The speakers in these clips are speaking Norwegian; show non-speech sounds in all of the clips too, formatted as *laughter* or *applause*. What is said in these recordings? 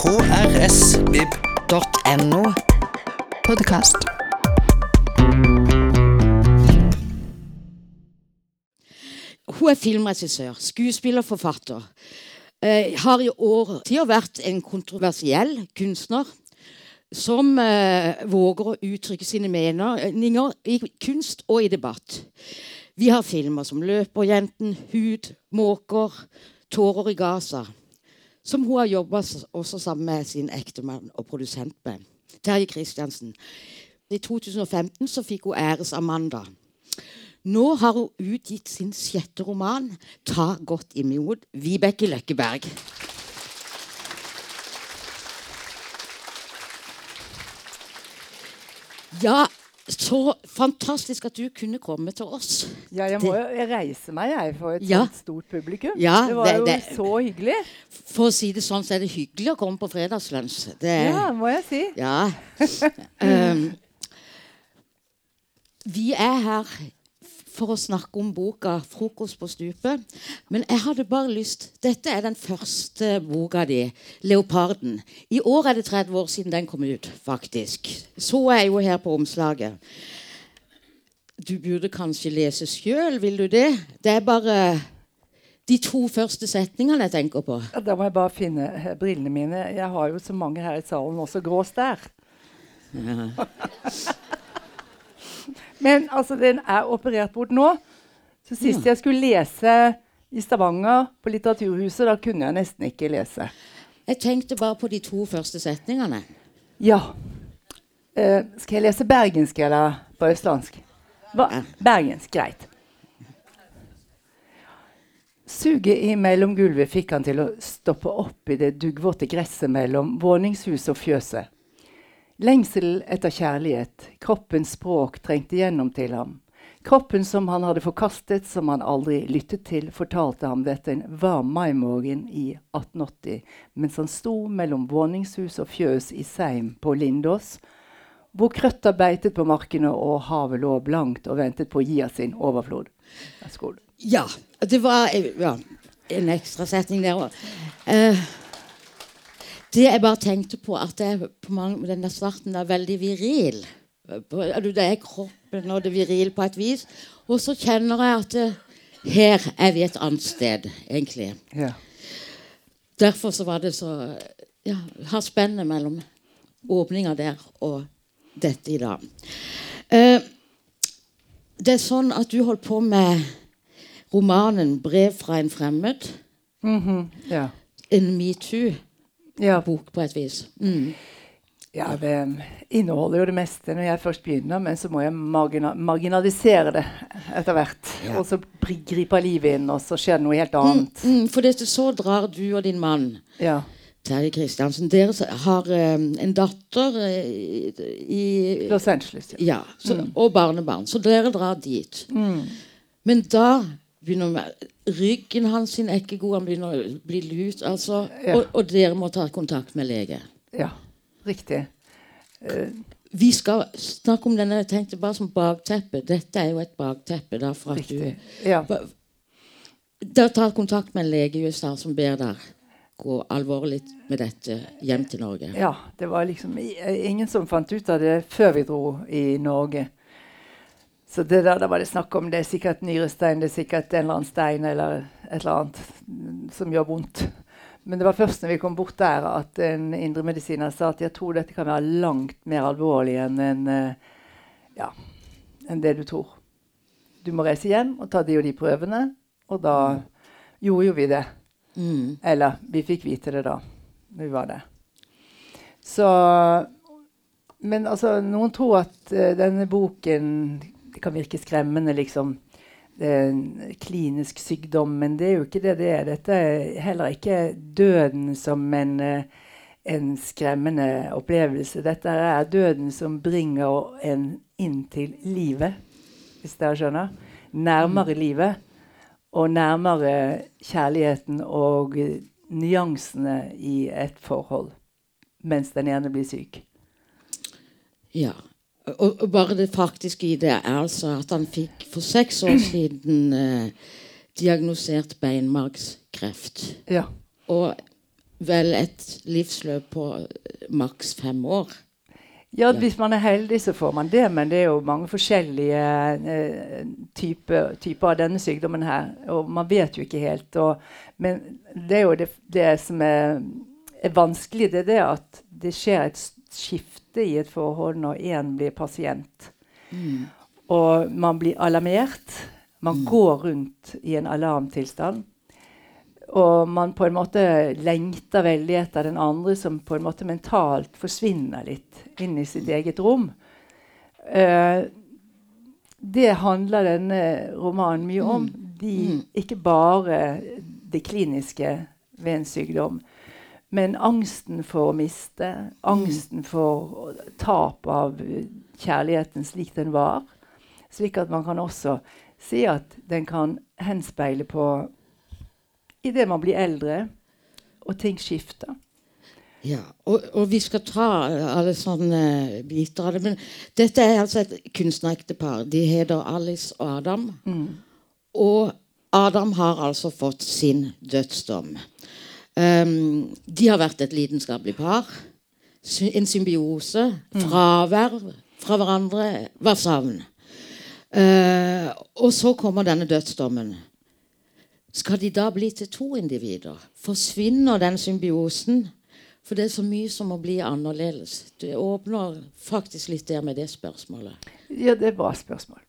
krsvib.no. Podkast. Hun er filmregissør, skuespiller, forfatter. Eh, har i årtier vært en kontroversiell kunstner som eh, våger å uttrykke sine meninger i kunst og i debatt. Vi har filmer som 'Løperjenten', 'Hud', 'Måker', 'Tårer i Gaza', som hun har jobba også sammen med sin ektemann og produsent med, Terje Kristiansen. I 2015 så fikk hun æres Amanda. Nå har hun utgitt sin sjette roman, 'Ta godt imot Vibeke Løkkeberg'. Ja, så fantastisk at du kunne komme til oss. Ja, jeg må jo reise meg jeg for et Ja. sånt stort publikum. Ja, det var det- jo det- så hyggelig. For å si det sånn, så er det hyggelig å komme på fredagslunsj. Det Ja, må jeg si. Ja. Um, *laughs* vi er her for å snakke om boka 'Frokost på stupet'. Men jeg hadde bare lyst Dette er den første boka di, 'Leoparden'. I år er det 30 år siden den kom ut, faktisk. Så er jeg jo her på omslaget. Du burde kanskje lese sjøl, vil du det? Det er bare de to første setningene jeg tenker på. Ja, Da må jeg bare finne eh, brillene mine. Jeg har jo så mange her i salen, også grå stær. *laughs* Men altså, den er operert bort nå. Så sist jeg skulle lese i Stavanger, på Litteraturhuset, da kunne jeg nesten ikke lese. Jeg tenkte bare på de to første setningene. Ja. Eh, skal jeg lese bergensk eller på østlandsk? Hva? Bergensk, greit. Suget i mellomgulvet fikk han til å stoppe opp i det duggvåte gresset mellom våningshuset og fjøset. Lengsel etter kjærlighet, kroppens språk trengte gjennom til ham. Kroppen som han hadde forkastet, som han aldri lyttet til, fortalte ham dette en varm maimorgen i 1880, mens han sto mellom våningshus og fjøs i Seim på Lindås, hvor krøtta beitet på markene og havet lå blankt og ventet på å gi av sin overflod. Ja. Det var eh, ja, en ekstra setning der òg. Det jeg bare tenkte på, at det er på mange, den der starten er veldig viril. Det er kroppen og det viril på et vis. Og så kjenner jeg at det, her er vi et annet sted, egentlig. Ja. Derfor så var det så Ja, har spennet mellom åpninga der og dette i dag. Eh, det er sånn at du holdt på med romanen 'Brev fra en fremmed'. Mhm, ja. En metoo-bok Ja, på et vis. Mm. ja, det inneholder jo det meste når jeg først begynner, men så må jeg margina marginalisere det etter hvert. Og så griper livet inn, og så skjer det noe helt annet. Mm, for dette så drar du og din mann Ja. Terje Kristiansen Dere har um, en datter i, i Los Angeles. Ja. Ja, så, og barnebarn. Så dere drar dit. Mm. Men da med, ryggen hans sin er ikke god, han begynner å bli lut. Altså, Ja. og, og dere må ta kontakt med lege. ja. Riktig. Vi skal snakke om denne jeg tenkte bare som bakteppe. Dette er jo et bakteppe. da for at Riktig. du Ja. Ba- Da tar kontakt med en lege i USA som ber deg gå alvorlig med dette hjem til Norge. ja. Det var liksom ingen som fant ut av det før vi dro i Norge. Så det der, det var det snakk om det er sikkert nyrestein, det er sikkert en eller annen stein eller et eller annet som gjør vondt. Men det var først når vi kom bort der at en indremedisiner sa at jeg tror dette kan være langt mer alvorlig enn en, eh, ja, enn det du tror. Du må reise hjem og ta de og de prøvene. Og da gjorde jo vi det. Mm. Eller vi fikk vite det da når vi var der. Så Men altså, noen tror at uh, denne boken Det kan virke skremmende, liksom. En klinisk sykdom, men det er jo ikke det det er. Dette er heller ikke døden som en, eh, en skremmende opplevelse. Dette er døden som bringer en inn til livet, hvis dere skjønner. Nærmere livet. Og nærmere kjærligheten og eh, nyansene i et forhold mens den ene blir syk. Ja. Og, og bare det faktiske i det er altså at han fikk for seks år siden eh, diagnosert beinmargskreft. Ja. Og vel et livsløp på eh, maks fem år. Ja, Hvis man er heldig, så får man det, men det er jo mange forskjellige eh, typer, typer av denne sykdommen her. Og man vet jo ikke helt. Og, men det er jo det, det som er, er, vanskelig, det er det at det skjer et skifte i et forhold når én blir pasient. Mm. Og man blir alarmert. Man mm. går rundt i en alarmtilstand. Og man på en måte lengter veldig etter den andre som på en måte mentalt forsvinner litt inn i sitt eget rom. Uh, det handler denne romanen mye om. Mm. De, mm. ikke bare det kliniske ved en sykdom, men angsten for å miste. Angsten for tap av kjærligheten slik den var. Slik at man kan også si at den kan henspeile på idet man blir eldre, og ting skifter. Ja, og, og, vi skal ta alle sånne biter av det. Men dette er altså et kunstnerektepar. De heter Alice og Adam. Mm. Og Adam har altså fått sin dødsdom. Um, de har vært et lidenskapelig par. En symbiose. Mm. Fravær fra hverandre var savn. Uh, og så kommer denne dødsdommen. Skal de da bli til to individer? Forsvinner den symbiosen? For det er så mye som må bli annerledes. Det åpner faktisk litt der med det spørsmålet. Ja, det er bra spørsmål.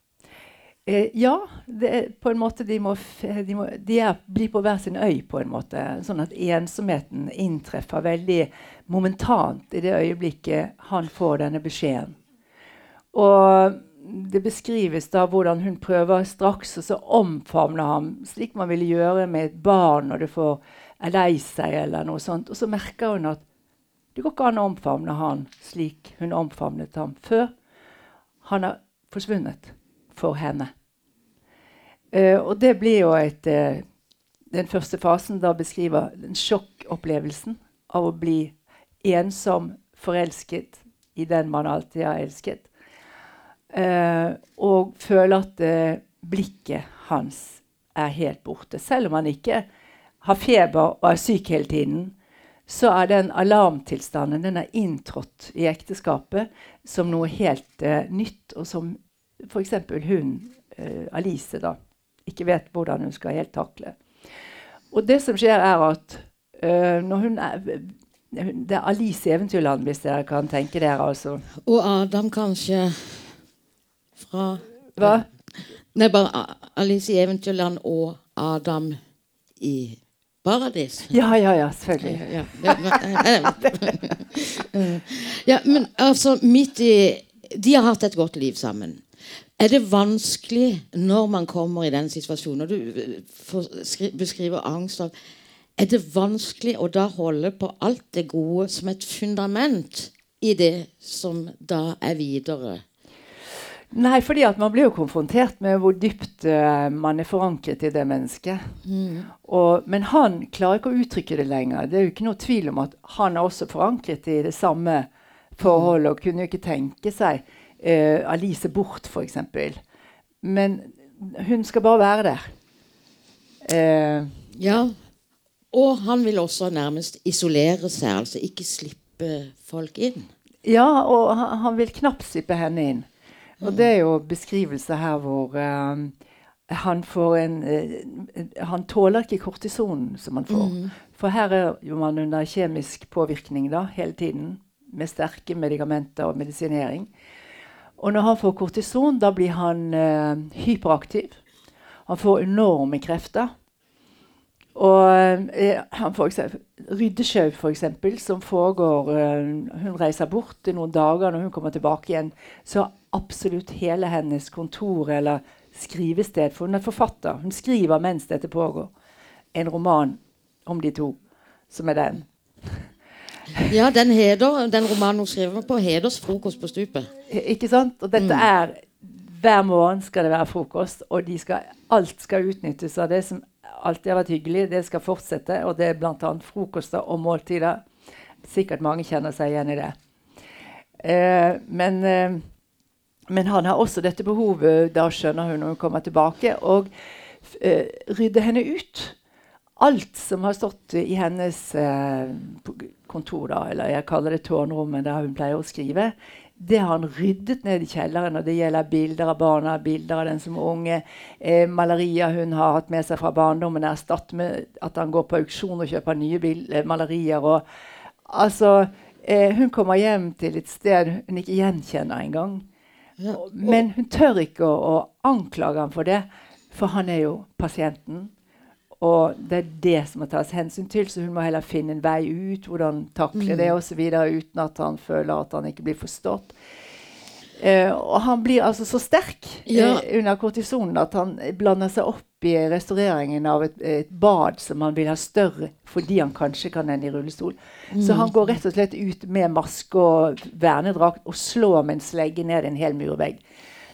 Eh, ja, er, på en måte de, må, de, må, de er, blir på hver sin øy, på en måte. Sånn at ensomheten inntreffer veldig momentant i det øyeblikket han får denne beskjeden. Og det beskrives da hvordan hun prøver straks å omfavne ham, slik man ville gjøre med et barn når det får er lei seg, eller noe sånt. Og så merker hun at det går ikke an å omfavne han slik hun omfavnet ham før. Han har forsvunnet for henne. Uh, og det blir jo et uh, Den første fasen da beskriver den sjokkopplevelsen av å bli ensom forelsket i den man alltid har elsket. Uh, og føle at blikket hans er helt borte. Selv om han ikke har feber og er syk hele tiden, så er den alarmtilstanden den er inntrådt i ekteskapet som noe helt nytt, og som f.eks. hun, uh, Alice, da, ikke vet hvordan hun skal helt takle. Og det som skjer, er at uh, når hun er Det er Alice i Eventyrland, hvis dere kan tenke dere. altså. Og Adam kanskje fra Hva? Nei, bare Alice i Eventyrland og Adam i Paradis. Ja, ja, ja, selvfølgelig. Ja, ja, *laughs* ja, men altså, midt i De har hatt et godt liv sammen. Er det vanskelig når man kommer i den situasjonen, når du eh, beskriver angst Er det vanskelig å da holde på alt det gode som et fundament i det som da er videre? Nei, fordi at man blir jo konfrontert med hvor dypt uh, man er forankret i det mennesket. Mm. Og, men han klarer ikke å uttrykke det lenger. Det er jo ikke noe tvil om at han er også forankret i det samme forholdet og kunne jo ikke tenke seg uh, Alice bort, f.eks. Men hun skal bare være der. Uh, ja. Og han vil også nærmest isolere seg, altså ikke slippe folk inn. Ja, og han, han vil knapt slippe henne inn. Og det er jo beskrivelser her hvor uh, han får en uh, Han tåler ikke kortison som han får. Mm. For her er jo man under kjemisk påvirkning da, hele tiden. Med sterke medikamenter og medisinering. Og når han får kortison, da blir han eh, hyperaktiv. Han får enorme krefter. Og eh, han får Ryddesjau, f.eks., som foregår eh, Hun reiser bort i noen dager. Når hun kommer tilbake igjen, så absolutt hele hennes kontor eller skrivested For hun er forfatter. Hun skriver mens dette pågår. En roman om de to, som er den. Ja, den, heder, den romanen hun skriver på, heders frokost på stupet. Ikke sant? Og dette mm. er Hver morgen skal det være frokost, og skal, alt skal utnyttes av det som alltid har vært hyggelig. Det skal fortsette, og det er bl.a. frokoster og måltider. Sikkert mange kjenner seg igjen i det. Eh, men eh, men han har også dette behovet, da skjønner hun når hun kommer tilbake, og eh, rydde henne ut alt som har stått i hennes eh, kontor, da, eller jeg kaller det tårnrommet der hun pleier å skrive, det har han ryddet ned i kjelleren. og Det gjelder bilder av barna, bilder av den som er unge, eh, malerier hun har hatt med seg fra barndommen, erstatt med at han går på auksjon og kjøper nye eh, malerier. Og, altså, eh, hun kommer hjem til et sted hun ikke gjenkjenner engang. Men hun tør ikke å, å anklage ham for det, for han er jo pasienten. Og det er det som må tas hensyn til, så hun må heller finne en vei ut. Hvordan takle mm. det osv. uten at han føler at han ikke blir forstått. Uh, og han blir altså så sterk ja. uh, under kortisonen at han blander seg opp i restaureringen av et, et, bad som han vil ha større fordi han kanskje kan ende i rullestol. Mm. Så han går rett og slett ut med maske og vernedrakt og slår med en slegge ned en hel murvegg.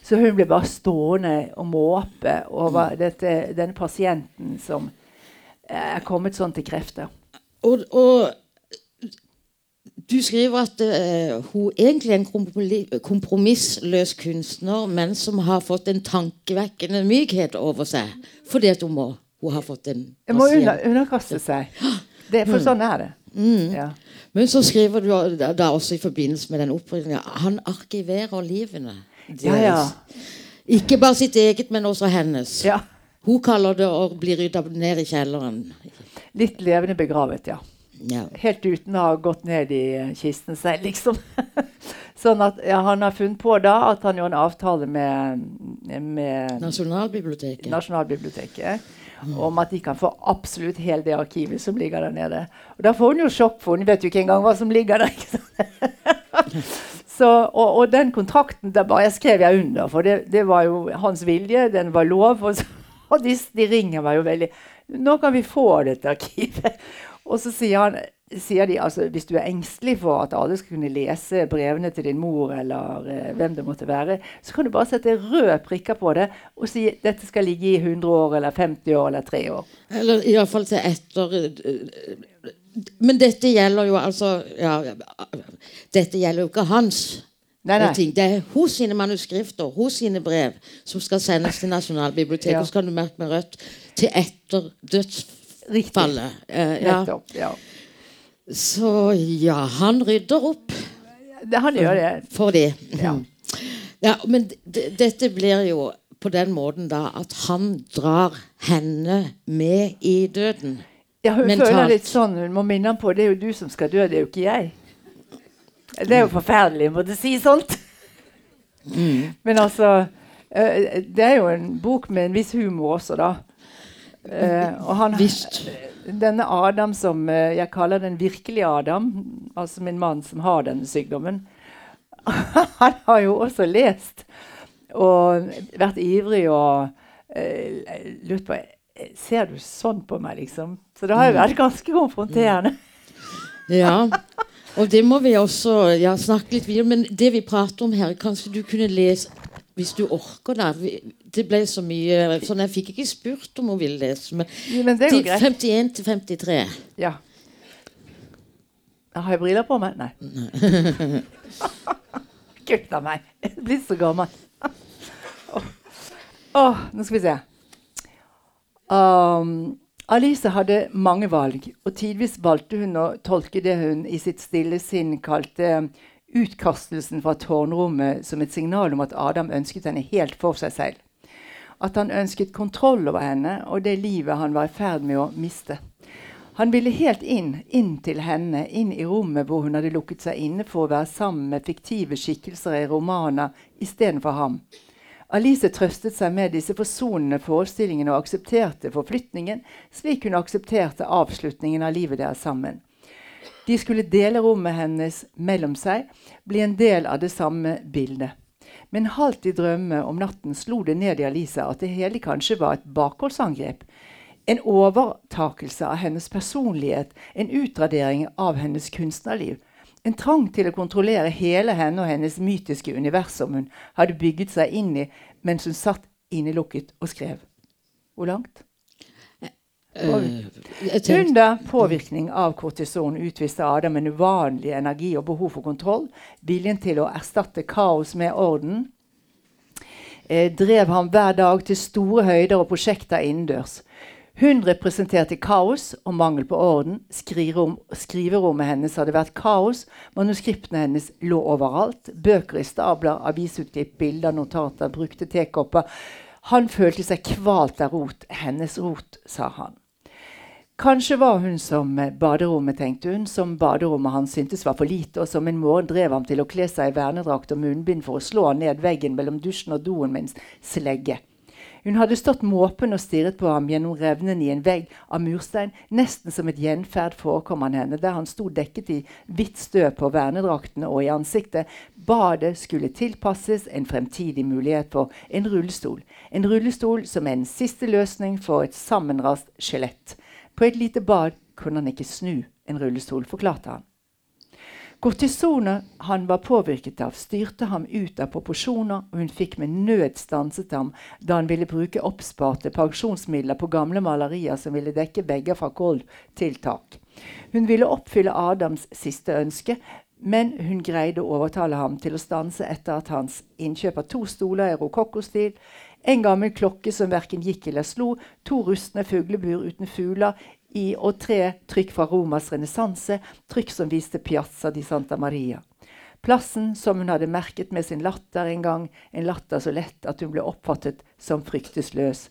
Så hun ble bare stående og måpe over mm. dette, denne pasienten som er kommet sånn til krefter. Og, og du skriver at uh, hun egentlig er en kompromissløs kunstner, men som har fått en tankevekkende mykhet over seg fordi at hun må. Hun har fått en Hun må under, underkaste seg. *gasps* Det, for mm. sånn er det. Mm. Ja. Men så skriver du da, da også i forbindelse med den oppryddingen Han arkiverer livene Ja, ja. Ikke bare sitt eget, men også hennes. Ja. Hun kaller det å bli rydda ned i kjelleren. Litt levende begravet, ja. Ja. Helt uten å ha gått ned i kisten seg, liksom. *laughs* sånn at ja, Han har funnet på da at han gjorde en avtale med, med Nasjonalbiblioteket. Nasjonalbiblioteket mm. Om at de kan få absolutt hele det arkivet som ligger der nede. Og Da får hun jo sjokk, for hun vet jo ikke engang hva som ligger der. *laughs* Så, og, og, den kontrakten der bare jeg skrev jeg under, for det, det var jo hans vilje. Den var lov. Og, så, *laughs* og de, de ringer meg jo veldig. 'Nå kan vi få dette arkivet.' *laughs* Og så sier, han, sier de altså hvis du er engstelig for at alle skal kunne lese brevene til din mor, eller eh, hvem det måtte være, så kan du bare sette røde prikker på det og si dette skal ligge i 100 år, eller 50 år, eller 3 år. Eller iallfall til etter Men dette gjelder jo altså ja, Dette gjelder jo ikke hans. Nei, nei. Det er hos sine manuskrifter, hos sine brev, som skal sendes til Nasjonalbiblioteket. Ja. Og så kan du merke med rødt til etter dødsfallet fallet. Eh, ja. ja. Så ja, han rydder opp. Det, han gjør det. For det. Ja. *laughs* ja men dette blir jo på den måten da at han drar henne med i døden. Ja, hun Mentalt. føler litt sånn. Hun må minne ham på det er jo du som skal dø, det er jo ikke jeg. Det er jo forferdelig å måtte si sånt. Mm. Men altså Det er jo en bok med en viss humor også, da. Og han, denne Adam som jeg kaller den virkelige Adam, altså min mann som har denne sykdommen, *laughs* han har jo også lest og vært ivrig og lurt på Ser du sånn på meg, liksom? Så det har jo vært ganske konfronterende. ja. Og det må vi også ja, snakke litt videre Men det vi prater om her, kanskje du kunne lese hvis du orker det. Det ble så mye sånn Jeg fikk ikke spurt om hun ville lese. Men, men det er jo greit. 51 til 53. Ja. Har jeg briller på meg? Nei. *laughs* gutta meg. Jeg er blitt så gammel. oh. oh, nå skal vi se. Um, Alice hadde mange valg, og tidvis valgte hun å tolke det hun i sitt stille sinn kalte utkastelsen fra tårnrommet som et signal om at Adam ønsket henne helt for seg selv. At han ønsket kontroll over henne og det livet han var i ferd med å miste. Han ville helt inn, inn til henne, inn i rommet hvor hun hadde lukket seg inne for å være sammen med fiktive skikkelser i romaner istedenfor ham. Alice trøstet seg med disse forsonende forestillingene og aksepterte forflytningen, slik hun aksepterte avslutningen av livet deres sammen. De skulle dele rommet hennes mellom seg, bli en del av det samme bildet. Men halvt i drømme om natten slo det ned i Alice at det hele kanskje var et bakholdsangrep. En overtakelse av hennes personlighet, en utradering av hennes kunstnerliv. En trang til å kontrollere hele henne og hennes mytiske univers som hun hadde bygget seg inn i mens hun satt innelukket og skrev. Hvor langt? Uh, Under påvirkning av kortison utviste Adam en uvanlig energi og behov for kontroll. Viljen til å erstatte kaos med orden eh, drev ham hver dag til store høyder og prosjekter innendørs. Hun representerte kaos og mangel på orden. Skriverom, skriverommet hennes hadde vært kaos. Manuskriptene hennes lå overalt. Bøker i stabler, avisutklipp, bilder, notater, brukte tekopper. Han følte seg kvalt av rot. Hennes rot, sa han. Kanskje var hun som baderommet, tenkte hun, som baderommet hans syntes var for lite, og som en morgen drev ham til å kle seg i vernedrakt og munnbind for å slå ned veggen mellom dusjen og doen med en slegge. Hun hadde stått måpen og stirret på ham gjennom revnen i en vegg av murstein. Nesten som et gjenferd forekom han henne, der han sto dekket i hvitt støv på vernedraktene og i ansiktet. Badet skulle tilpasses en fremtidig mulighet for en rullestol. En rullestol som en siste løsning for et sammenrast skjelett. På et lite bad kunne han ikke snu en rullestol, forklarte han. Kortisoner han var påvirket av, styrte ham ut av proporsjoner, og hun fikk med nød stanset ham da han ville bruke oppsparte pensjonsmidler på gamle malerier som ville dekke vegger fra gulv til tak. Hun ville oppfylle Adams siste ønske, men hun greide å overtale ham til å stanse etter at hans innkjøp av to stoler i rokokkostil, en gammel klokke som verken gikk eller slo, to rustne fuglebur uten fugler, i og tre trykk fra Romas renessanse, trykk som viste Piazza di Santa Maria. Plassen som hun hadde merket med sin latter en gang, en latter så lett at hun ble oppfattet som fryktesløs.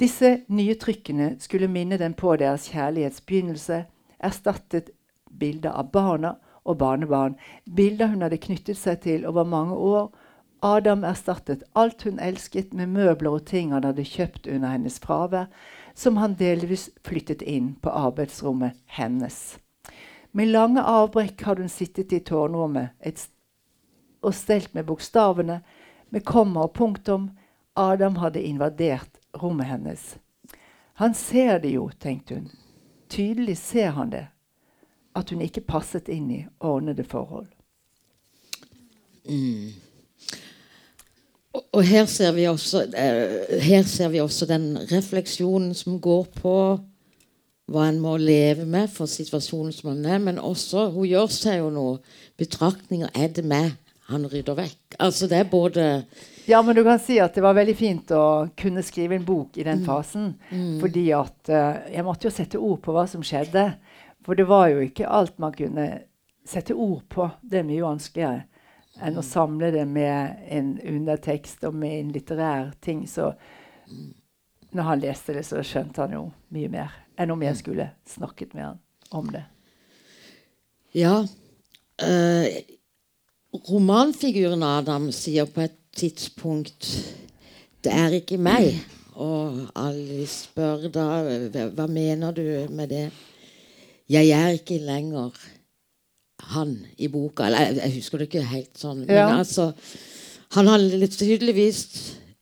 Disse nye trykkene skulle minne dem på deres kjærlighetsbegynnelse, erstattet bilder av barna og barnebarn, bilder hun hadde knyttet seg til over mange år. Adam erstattet alt hun elsket med møbler og ting han hadde kjøpt under hennes fravær som han delvis flyttet inn på arbeidsrommet hennes. Med lange avbrekk hadde hun sittet i tårnrommet et, og stelt med bokstavene, med komma og punktum. Adam hadde invadert rommet hennes. Han ser det jo, tenkte hun. Tydelig ser han det. At hun ikke passet inn i ordnede forhold. Mm. Og her ser, også, uh, her ser vi også den refleksjonen som går på hva en må leve med for situasjonen som han er. Men også Hun gjør seg jo noen betraktninger. Er det meg han rydder vekk? Altså det er både Ja, men du kan si at det var veldig fint å kunne skrive en bok i den mm. fasen. Mm. Fordi at uh, jeg måtte jo sette ord på hva som skjedde. For det var jo ikke alt man kunne sette ord på. Det er mye vanskeligere enn å samle det med en undertekst og med en litterær ting. Så når han leste det, så skjønte han jo mye mer enn om jeg skulle snakket med han om det. Ja. Eh, romanfiguren Adam sier på et tidspunkt 'Det er ikke meg'. Og Alice spør da 'Hva mener du med det?' 'Jeg er ikke lenger' han i boka. Eller jeg, jeg husker det ikke helt sånn. Men altså Han har tydeligvis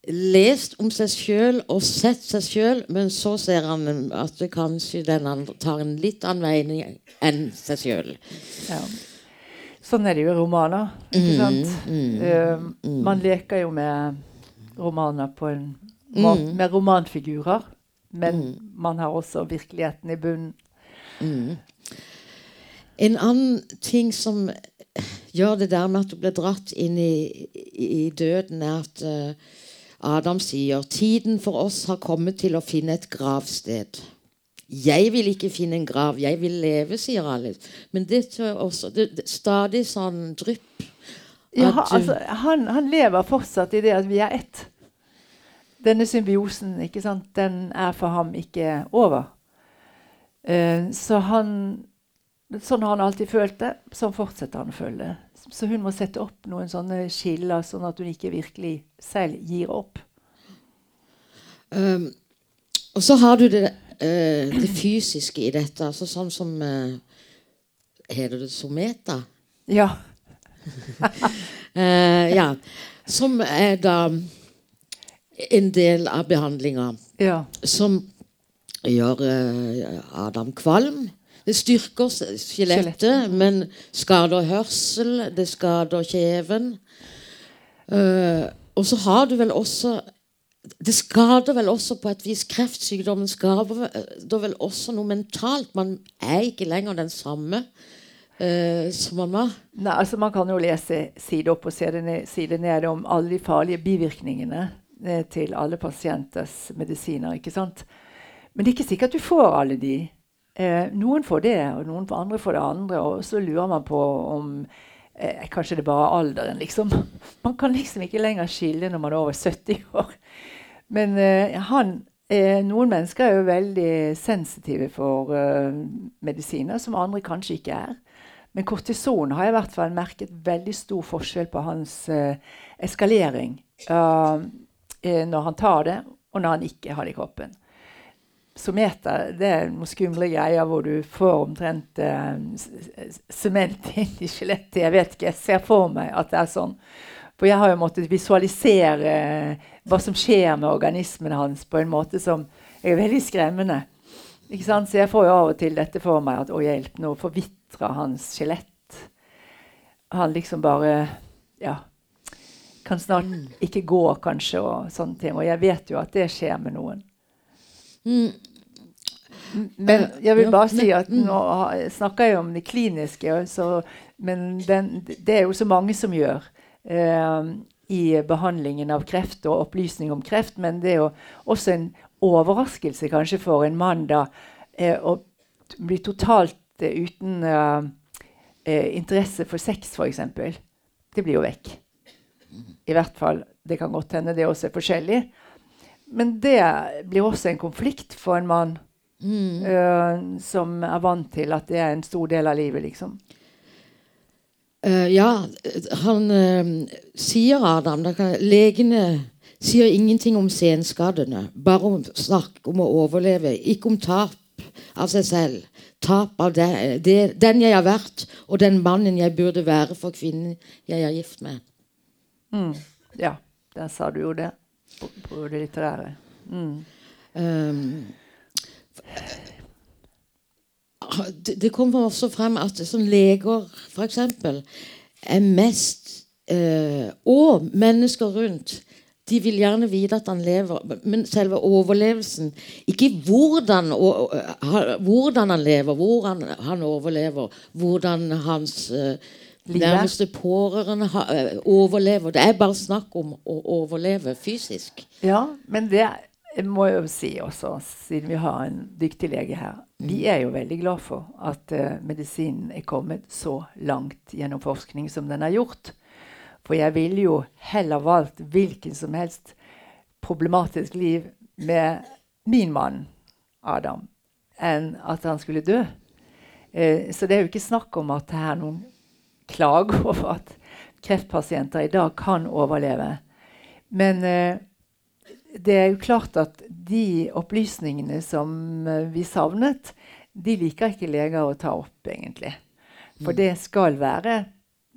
lest om seg sjøl og sett seg sjøl, men så ser han at det kanskje den andre tar en litt annen vei enn seg sjøl. Ja. Sånn er det jo i romaner. ikke mm, sant? Mm, uh. Man leker jo med romaner på en måte, mm. med romanfigurer, men man har også virkeligheten i bunnen. Mm. En annen ting som gjør det der med at du blir dratt inn i, i døden, er at uh, Adam sier tiden for oss har kommet til å finne et gravsted. Jeg vil ikke finne en grav, jeg vil leve, sier Alice. Men det er også det, det, stadig sånn drypp. Ja, altså, han, han, lever fortsatt i det at vi er ett. Denne symbiosen den er for ham ikke over. Uh, så han Sånn har han alltid følt det. Sånn fortsetter han å føle det. Så hun må sette opp noen sånne skiller, sånn at hun ikke virkelig selv gir opp. Um, og så har du det, uh, det, fysiske i dette. Altså sånn som uh, Heter det someta? Ja. uh, *laughs* ja. Som er da en del av behandlinga. Ja. Som gjør Adam kvalm. Det styrker skjelettet, men skader hørsel, det skader kjeven. Uh, og så har du vel også Det skader vel også på et vis kreftsykdommen skader det vel også noe mentalt. Man er ikke lenger den samme uh, som man var. Nei, altså Man kan jo lese side opp og side ned, om alle de farlige bivirkningene eh, til alle pasienters medisiner. ikke sant? Men det er ikke sikkert du får alle de. Eh, noen får det, og noen andre får det andre. Og så lurer man på om eh, Kanskje det er bare alderen, liksom. *laughs* Man kan liksom ikke lenger skille når man er over 70 år. Men eh, han eh, Noen mennesker er jo veldig sensitive for eh, medisiner, som andre kanskje ikke er. Men kortison har jeg i hvert fall merket veldig stor forskjell på hans eh, eskalering når han tar det, og når han ikke har det i kroppen. Someter det er noen skumle greier hvor du får omtrent sement eh, inn i skjelettet. Jeg vet ikke, jeg ser for meg at det er sånn. For jeg har jo måttet visualisere uh, hva som skjer med organismen hans på en måte som er veldig skremmende. Ikke sant? Så jeg får jo av og til dette for meg at å hjelp, nå forvitrer hans skjelett. Han liksom bare Ja. Kan snart ikke gå, kanskje, og sånne ting. Og jeg vet jo at det skjer med noen. Mm. Men jeg vil bare si at mm. nå snakker jeg om det kliniske, så, men den, det er jo så mange som gjør eh, i behandlingen av kreft og opplysning om kreft. Men det er jo også en overraskelse kanskje for en mann da eh, å bli totalt eh, uten eh, eh, interesse for sex, f.eks. Det blir jo vekk. I hvert fall. Det kan godt hende det også er forskjellig. Men det blir også en konflikt for en mann Mm. Uh, som er vant til at det er en stor del av livet, liksom. Uh, ja, han uh, sier Adam kan, Legene sier ingenting om senskadene. Bare om snakk om å overleve. Ikke om tap av seg selv. Tap av det, det, den jeg har vært, og den mannen jeg burde være for kvinnen jeg er gift med. Mm. Ja, der sa du jo det på, på det litterære. Mm. Um, det kommer også frem at sånn leger f.eks. er mest uh, Og mennesker rundt. De vil gjerne vite at han lever, men selve overlevelsen Ikke hvordan, og, hvordan han lever, hvor han, han overlever, hvordan hans eh, nærmeste pårørende eh, overlever. Det er bare snakk om å overleve fysisk. Ja, men det må jeg jo si også, siden vi har en dyktig lege her Vi mm. er jo veldig glad for at uh, medisinen er kommet så langt gjennom forskning som den har gjort. For jeg ville jo heller valgt hvilken som helst problematisk liv med min mann Adam enn at han skulle dø. Uh, så det er jo ikke snakk om at det er noen klager over at kreftpasienter i dag kan overleve. Men eh, det er jo klart at de opplysningene som eh, vi savnet, de liker ikke leger å ta opp, egentlig. For mm. det skal være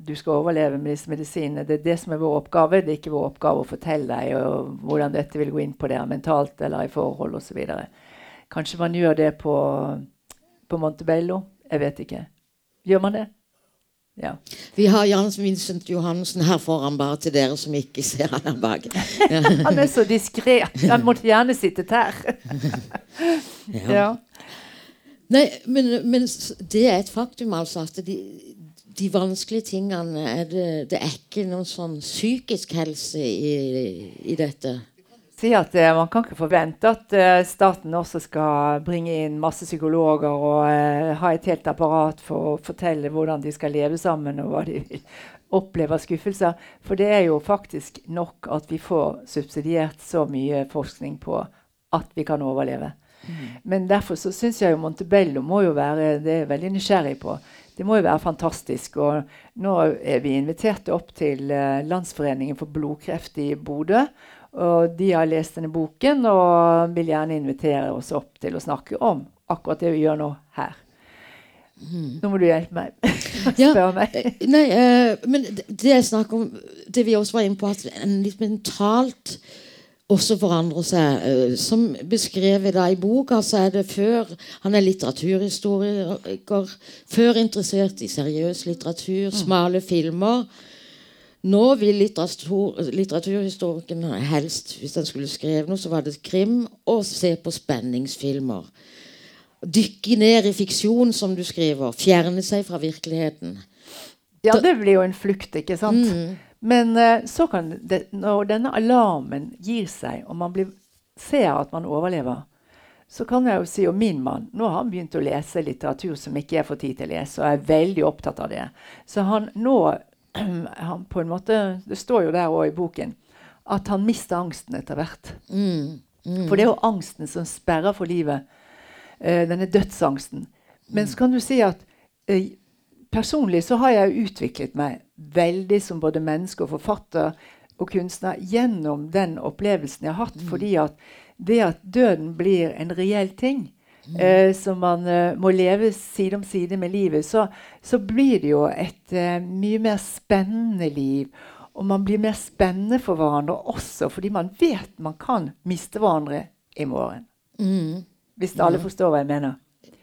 Du skal overleve med disse medisinene. Det er det som er vår oppgave. Det er ikke vår oppgave å fortelle deg hvordan dette vil gå inn på dere mentalt eller i forhold osv. Kanskje man gjør det på, på Montebello. Jeg vet ikke. Gjør man det? Ja. Vi har Jans Vincent Johansen her foran, bare til dere som ikke ser han her bak. *laughs* han er så diskré. Han måtte gjerne sittet her. *laughs* ja. ja. Nei, men, men, det er et faktum, altså, at de, de vanskelige tingene er det, det er ikke noen sånn psykisk helse i, i dette si at uh, man kan ikke forvente at uh, staten også skal bringe inn masse psykologer og uh, ha et helt apparat for å fortelle hvordan de skal leve sammen, og hva de vil oppleve av skuffelser. For det er jo faktisk nok at vi får subsidiert så mye forskning på at vi kan overleve. Mm. Men derfor så syns jeg jo Montebello må jo være det er jeg veldig nysgjerrig på. Det må jo være fantastisk. Og nå er vi invitert opp til Landsforeningen for blodkreft i Bodø. Og de har lest denne boken og vil gjerne invitere oss opp til å snakke om akkurat det vi gjør nå her. Nå må du hjelpe meg. *laughs* Ja, meg. Eh, nei, uh, men det jeg snakker om, det vi også var inne på, at en litt mentalt også forandrer seg. Uh, som beskrevet da i boka, så er det før Han er litteraturhistoriker. Før interessert i seriøs litteratur, mm. smale filmer. Nå vil litteratur, litteraturhistorikeren helst, hvis han skulle skrevet noe, så var det krim og se på spenningsfilmer. Dykke ned i fiksjon, som du skriver. Fjerne seg fra virkeligheten. Ja, det blir jo en flukt, ikke sant? Mm. Men uh, så kan det, når denne alarmen gir seg, og man blir, ser at man overlever, så kan jeg jo si om min mann Nå har han begynt å lese litteratur som ikke jeg får tid til å lese, og er veldig opptatt av det. Så han nå *clears throat* han på en måte, Det står jo der òg i boken at han mister angsten etter hvert. Mm. Mm. For det er jo angsten som sperrer for livet. eh, denne dødsangsten. Men så kan du si at eh, personlig så har jeg utviklet meg veldig som både menneske og forfatter og kunstner gjennom den opplevelsen jeg har hatt. Fordi at det at døden blir en reell ting, eh, som man eh, må leve side om side med livet, så, så blir det jo et eh, mye mer spennende liv. Og man blir mer spennende for hverandre også fordi man vet man kan miste hverandre i morgen. Mm. Hvis alle forstår hva jeg mener.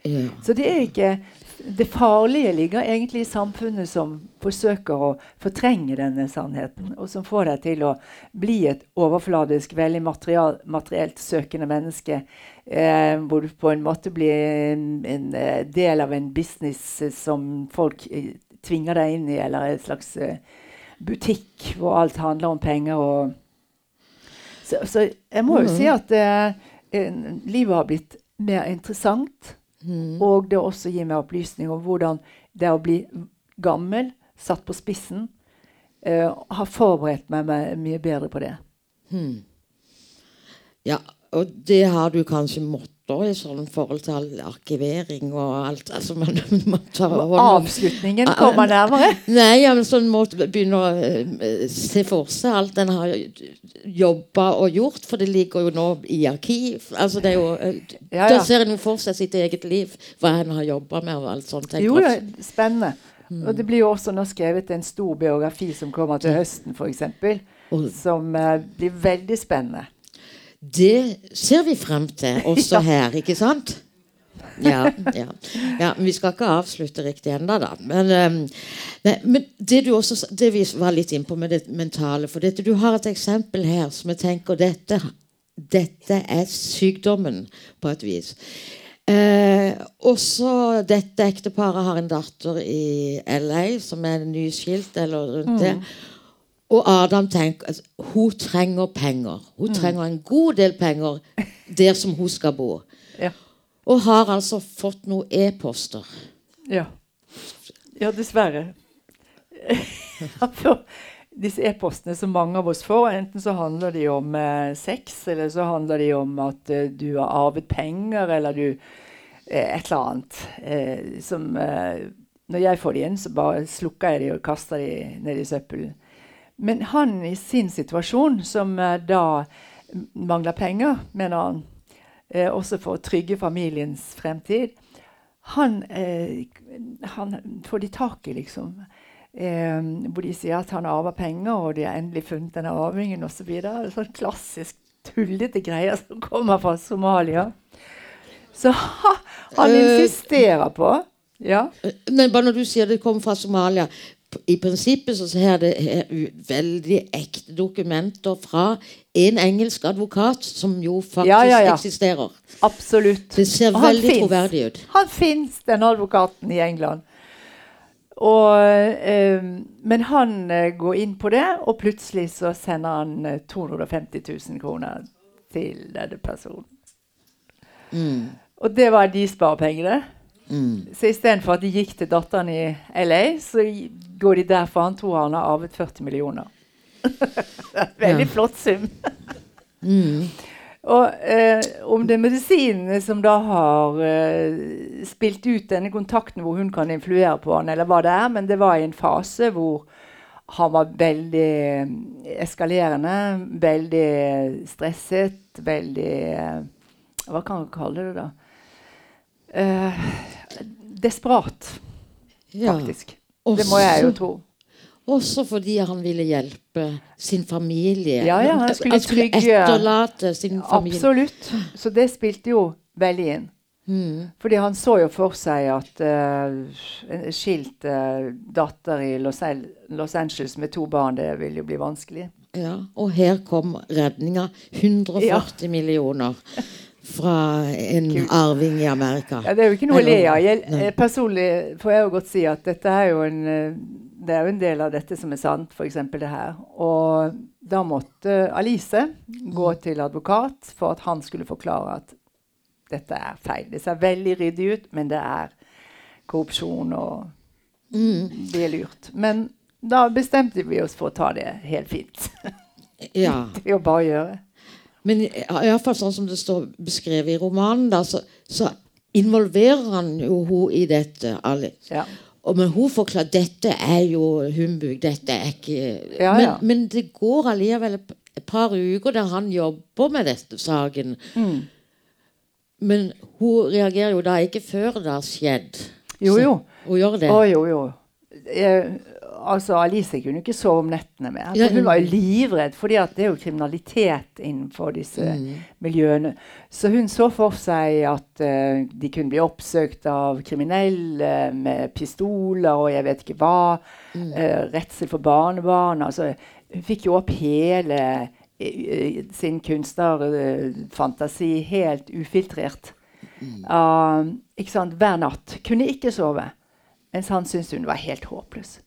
Ja. Så det er ikke Det farlige ligger egentlig i samfunnet som forsøker å fortrenge denne sannheten, og som får deg til å bli et overfladisk, veldig material, materielt søkende menneske. Eh, hvor du på en måte blir en, en eh, del av en business eh, som folk eh, tvinger deg inn i, eller en slags butikk hvor alt handler om penger og Så, så jeg må jo si at eh, livet har blitt mer interessant. Mm. Og det også gir meg opplysning om hvordan det å bli gammel, satt på spissen, eh, har forberedt meg mye bedre på det. Mm. Ja, og det har du kanskje måttet i sånn forhold til arkivering og alt. Altså man, *laughs* man Avslutningen kommer nærmere. *laughs* Nei, ja, men sånn måte begynne å eh, se for seg alt en har jobba og gjort, for det ligger jo nå i arkiv. Altså det er jo ja, Ja, Da ser en jo for seg sitt eget liv, hva en har jobba med og alt sånt. Jo, ja, spennende. Og det blir jo også nå skrevet en stor biografi som kommer til høsten, f.eks. Og Som uh, blir veldig spennende. Det ser vi frem til, også her, ikke sant? Ja, ja. ja, men Vi skal ikke avslutte riktig ennå, da. Men, ehm, nei, men det du også, det vi var litt innpå med det mentale For dette, du har et eksempel her som jeg tenker dette, dette er sykdommen, på et vis. Eh, også dette ekteparet har en datter i LA som er nyskilt eller rundt det. Og Adam tenker at hun trenger penger. Hun trenger en god del penger der som hun skal bo. *laughs* Ja. Og har altså fått noen e-poster. Ja, ja dessverre. *laughs* Disse e-postene som mange av oss får, enten så handler de om eh, sex, eller så handler de om at eh, du har arvet penger, eller du eh, Et eller annet. Eh, som eh, Når jeg får de inn, så bare slukker jeg de og kaster de ned i søppelen. Men han i sin situasjon, som eh, da mangler penger, mener han, eh, også for å trygge familiens fremtid, han, eh, han får de tak i, liksom. Eh, hvor de sier at han arver penger, og de har endelig funnet denne arvingen osv. Sånn klassisk tullete greier som kommer fra Somalia. Så ha, han Eh, insisterer på Ja. Nei, bare når du sier det kommer fra Somalia I prinsippet så ser det her veldig ekte dokumenter fra en engelsk advokat som jo faktisk Ja, ja, ja. eksisterer. Absolutt. Det ser veldig finnes. troverdig ut. Han fins, den advokaten i England. Og, eh, men han eh, går inn på det, og plutselig så sender han eh, 250 000 kroner til denne personen. Mm. Og det var de sparepengene. Mm. Så istedenfor at de gikk til datteren i LA, så går de der, for han tror han har arvet 40 millioner. *laughs* Veldig Ja. flott sum. Mm. Og eh, om det er medisinene som da har eh, spilt ut denne kontakten hvor hun kan influere på han, eller hva det er, men det var i en fase hvor han var veldig eh, eskalerende, veldig stresset, veldig eh, Hva kan man kalle det, da? Eh, desperat, Ja. faktisk. Det må jeg jo tro. Også fordi han ville hjelpe sin familie. Ja, ja, han skulle trygge- etterlate sin familie. Absolutt. Så det spilte jo veldig inn. Mm. Fordi han så jo for seg at uh, en skilt uh, datter i Los, Los Angeles med to barn, det ville jo bli vanskelig. Ja, og her kom redninga. 140 millioner *laughs* fra en Kult. arving i Amerika. Ja, det er jo ikke noe å le av. Eh, personlig får jeg jo godt si at dette er jo en eh, det er jo en del av dette som er sant, f.eks. det her. Og da måtte Alice gå til advokat for at han skulle forklare at dette er feil. Det ser veldig ryddig ut, men det er korrupsjon, og det er lurt. Men da bestemte vi oss for å ta det helt fint. Ja. *laughs* det er jo bare å gjøre. Men iallfall sånn som det står beskrevet i romanen, da, så, så involverer han jo hun i dette. Ali. Ja. Og men hun forklarer dette er jo humbug. Dette er ikke Ja, men, men det går allikevel et par uker der han jobber med dette saken. Mm. Men hun reagerer jo da ikke før det har skjedd. Jo, Så- jo. Hun gjør det. Å, jo, jo. Eh, altså, Alice kunne ikke sove om nettene mer. Altså, hun var jo mm. livredd, fordi det er jo kriminalitet innenfor disse Mm. miljøene. Så hun så for seg at uh, de kunne bli oppsøkt av kriminelle med pistoler og jeg vet ikke hva. Mm. Uh, redsel for barnebarn. Altså, hun fikk jo opp hele uh, sin kunstnerfantasi helt ufiltrert. Ah, ikke sant? Hver natt. Kunne ikke sove. Mens han syntes hun var helt håpløs.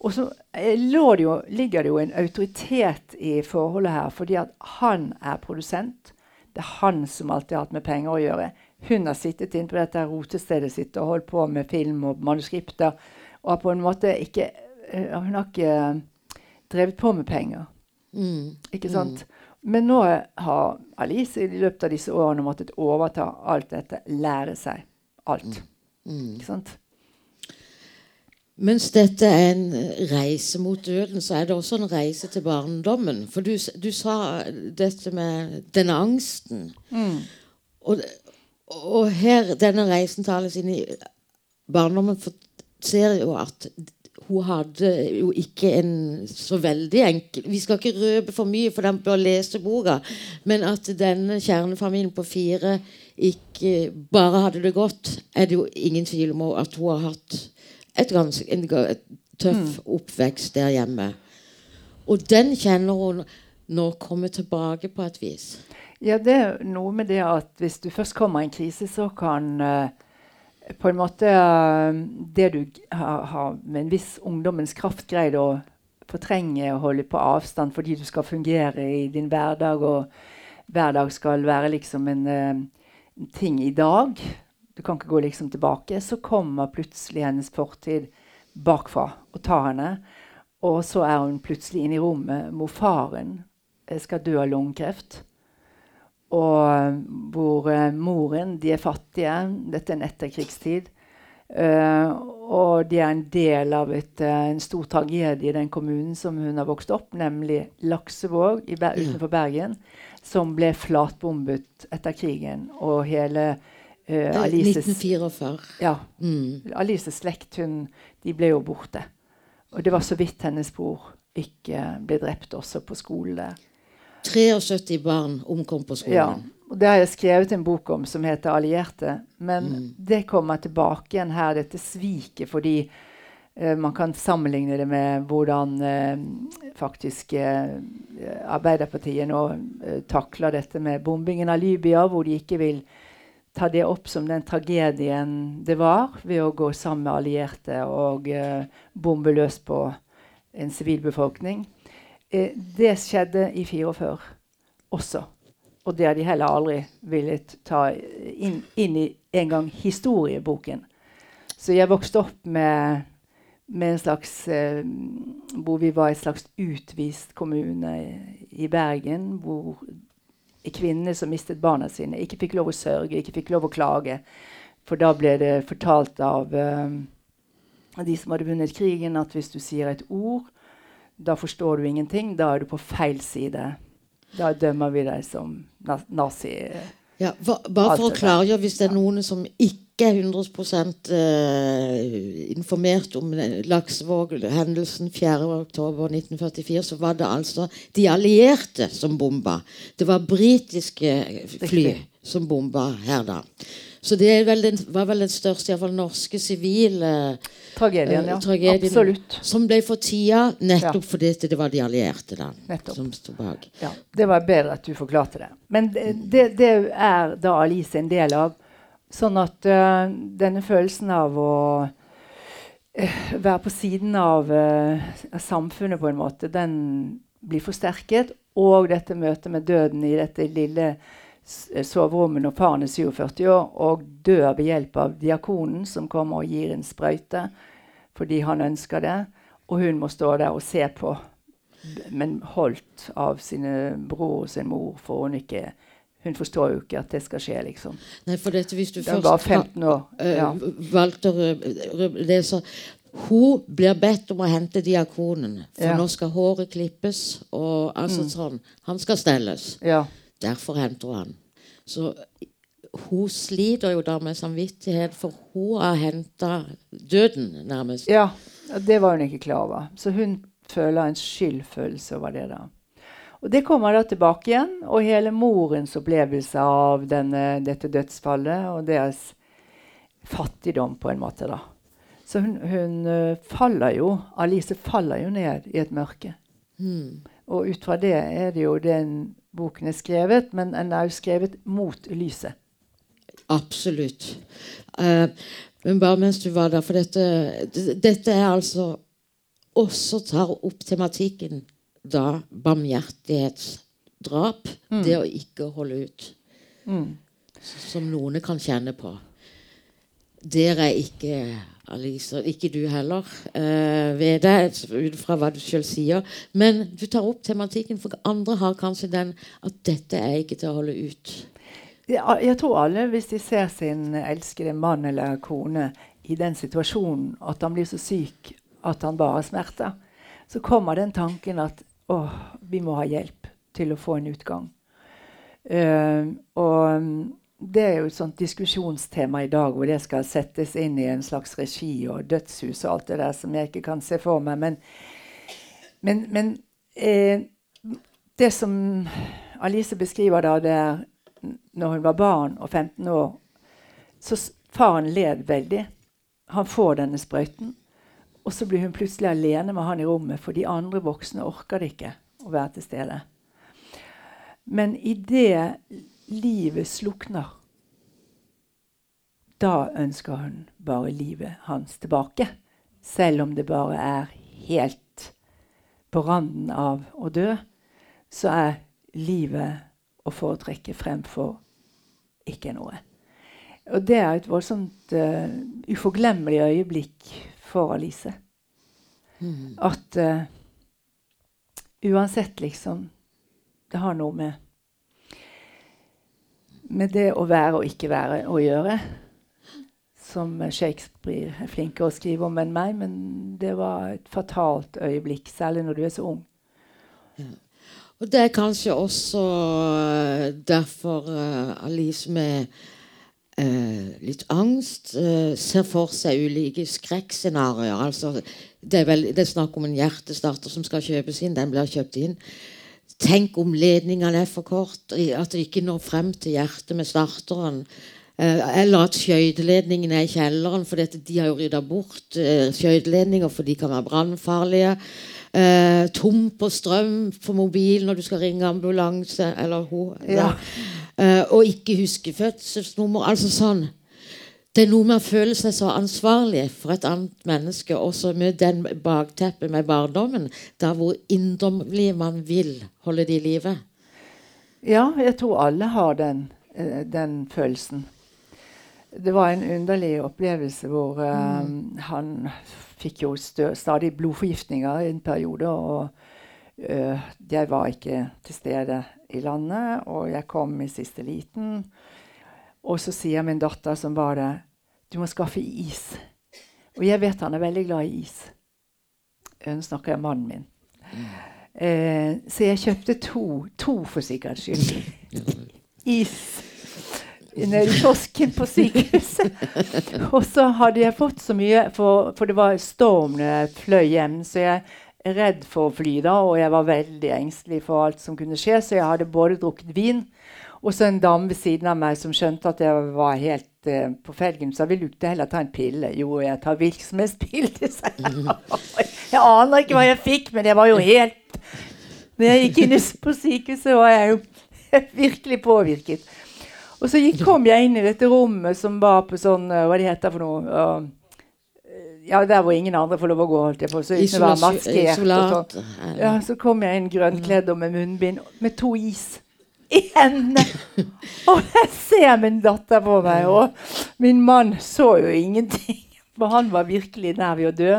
Og så eh, det jo, ligger det jo en autoritet i forholdet her, fordi at han er produsent. Det er han som alltid har hatt med penger å gjøre. Hun har sittet inne på dette rotestedet sitt og holdt på med film og manuskripter. Og har på en måte ikke eh, Hun har ikke drevet på med penger. Mm. Ikke sant? Men nå har Alice i løpet av disse årene måttet overta alt dette. Lære seg alt. Mm. Ikke sant? Mens dette er en reise mot døden, så er det også en reise til barndommen. For du, du sa dette med denne angsten. Og, og her, denne reisen tales inn i barndommen, for, ser jo at hun hadde jo ikke en så veldig enkel Vi skal ikke røpe for mye, for den bør lese boka. Men at denne kjernefamilien på fire ikke bare hadde det godt, er det jo ingen tvil om at hun har hatt et ganske, en tøff oppvekst der hjemme. Og den kjenner hun nå kommer tilbake på et vis. Ja, det er noe med det at hvis du først kommer i en krise, så kan uh på en måte eh, det du har, har med en viss ungdommens kraft greid å fortrenge og holde på avstand fordi du skal fungere i din hverdag, og hver dag skal være liksom en eh, ting i dag. Du kan ikke gå liksom tilbake. Så kommer plutselig hennes fortid bakfra og tar henne. Og så er hun plutselig inne i rommet hvor faren eh, skal dø av lungekreft. Og eh, hvor eh, moren De er fattige. Dette er en etterkrigstid. Uh, og de er en del av et, uh, en stor tragedie i den kommunen som hun har vokst opp, nemlig Laksevåg i Ber utenfor Bergen, som ble flatbombet etter krigen. Og hele Eh, Alices 1944. ja, Mm. Alices slekt hun, de ble jo borte. Og det var så vidt hennes bror ikke ble drept også på skolen 73 barn omkom på skolen. Ja, og Det har jeg skrevet en bok om som heter 'Allierte'. Men det kommer tilbake igjen her, dette sviket, fordi uh, man kan sammenligne det med hvordan uh, faktisk eh, Arbeiderpartiet nå takler dette med bombingen av Libya, hvor de ikke vil ta det opp som den tragedien det var, ved å gå sammen med allierte og eh, bombe løs på en sivilbefolkning. Eh, det skjedde i 44 også. Og det har de heller aldri villet ta inn, inn i engang historieboken. Så jeg vokste opp med, med en slags eh, Hvor vi var en slags utvist kommune i, i Bergen. Hvor kvinnene som mistet barna sine, ikke fikk lov å sørge, ikke fikk lov å klage. For da ble det fortalt av uh, de som hadde vunnet krigen, at hvis du sier et ord, da forstår du ingenting. Da er du på feil side. Da dømmer vi deg som nazi. Ja, hva, bare for å klargjøre, hvis det er noen som ikke er 100 eh, informert om Laksevåg-hendelsen 4.10.1944, så var det altså de allierte som bomba. Det var britiske fly som bomba her da. Så det vel den, var vel den største iallfall norske sivile Tragedien, eh, ja. tragedien Absolutt. som ble for tida nettopp Ja. fordi det var de allierte da, Nettopp. som sto bak. Ja, det var bedre at du forklarte det. Men det, det, det er da Alice en del av. Sånn at uh, denne følelsen av å uh, være på siden av uh, samfunnet, på en måte, den blir forsterket. Og dette møtet med døden i dette lille soverommet når faren er 47 år og dør ved hjelp av diakonen, som kommer og gir en sprøyte fordi han ønsker det. Og hun må stå der og se på, men holdt av sine bror og sin mor, for hun ikke Hun forstår jo ikke at det skal skje, liksom. Nei, for dette, hvis du Det er først bare 15 år. Eh, Ja. valgte å lese Hun blir bedt om å hente diakonen, for Ja. nå skal håret klippes. og altså sånn, Han skal stelles. ja. Derfor henter hun han. Så hun sliter jo da med samvittighet, for hun har henta døden, nærmest. Ja, det var hun ikke klar over. Så hun føler en skyldfølelse over det. da. Og Det kommer da tilbake igjen, og hele morens opplevelse av denne, dette dødsfallet og deres fattigdom, på en måte. da. Så hun, hun eh, faller jo Alice faller jo ned i et mørke. Mm. Og ut fra det er det jo den boken er skrevet, men den er jo skrevet mot lyset. Absolutt. Uh, men bare mens du var der, for dette, dette er altså også tar opp tematikken da barmhjertighetsdrap. Det å ikke holde ut. Mm. Som noen kan kjenne på. Dere er ikke Alice, ikke du heller, uh, ved deg, ut fra hva du sjøl sier. Men du tar opp tematikken, for andre har kanskje den at dette er ikke til å holde ut. Ja, jeg tror alle, hvis de ser sin elskede mann eller kone i den situasjonen at han blir så syk at han bare har smerter, så kommer den tanken at åh, vi må ha hjelp til å få en utgang. Uh, og mm, det er jo et sånt diskusjonstema i dag hvor det skal settes inn i en slags regi og dødshus og alt det der som jeg ikke kan se for meg. Men, men, men eh, det som Alice beskriver da, det er når hun var barn og 15 år, så faren led veldig. Han får denne sprøyten. Og så blir hun plutselig alene med han i rommet, for de andre voksne orker det ikke å være til stede. Men idet livet slukner, da ønsker hun bare livet hans tilbake. Selv om det bare er helt på randen av å dø, så er livet å foretrekke fremfor ikke noe. Og det er et voldsomt uh, uforglemmelig øyeblikk for Alice. At uh, uansett, liksom Det har noe med med det å være og ikke være å gjøre. Som Shakespeare er flinkere å skrive om enn meg, men det var et fatalt øyeblikk, særlig når du er så ung. Og det er kanskje også eh, derfor uh, Alice med litt angst eh, ser for seg ulike skrekkscenarioer. Altså, det, er vel, det er snakk om en hjertestarter som skal kjøpes inn. Den blir kjøpt inn. Tenk om ledningene er for kort, at det ikke når frem til hjertet med starteren. Eh, eller at skøyteledningene er i kjelleren, for de har jo rydda bort eh, skøyteledninger, for de kan være brannfarlige. Eh, tom på strøm for mobil når du skal ringe ambulanse eller hun. Ja. Eh, og ikke huske fødselsnummer. Altså sånn. Det er noe med å føle seg så ansvarlig for et annet menneske, også med den bakteppet med barndommen, der hvor inderlig man vil holde det i live. Ja, jeg tror alle har den, eh, den følelsen. Det var en underlig opplevelse hvor eh, han fikk jo stadig blodforgiftninger i en periode. Og uh, jeg var ikke til stede i landet, og jeg kom i siste liten. Og så sier min datter som var det, du må skaffe is. Og jeg vet han er veldig glad i is. Nå snakker jeg om mannen min. Eh, så jeg kjøpte to, to for sikkerhets skyld. *laughs* Is nede i kiosken på sykehuset. Og så hadde jeg fått så mye, for, for det var storm da jeg fløy hjem. Så jeg redd for å fly da, og jeg var veldig engstelig for alt som kunne skje. Så jeg hadde både drukket vin og så en dame ved siden av meg som skjønte at jeg var helt uh, på felgen. Så vil du ikke heller ta en pille? Jo, jeg tar virksomhetspille. *laughs* Jeg aner ikke hva jeg fikk, men jeg var jo helt Når jeg gikk inn på sykehuset, var jeg jo *laughs* virkelig påvirket. Og så gikk, kom jeg inn i dette rommet som var på sånn eh, Hva det heter for noe? uh, ja, Der hvor ingen andre får lov å gå. holdt jeg på, så uten å være maskert. Sånn. Ja, så kom jeg inn grønnkledd og med munnbind med to is. i hendene. Og jeg ser min datter på meg, og min mann så jo ingenting. For han var virkelig nær ved å dø.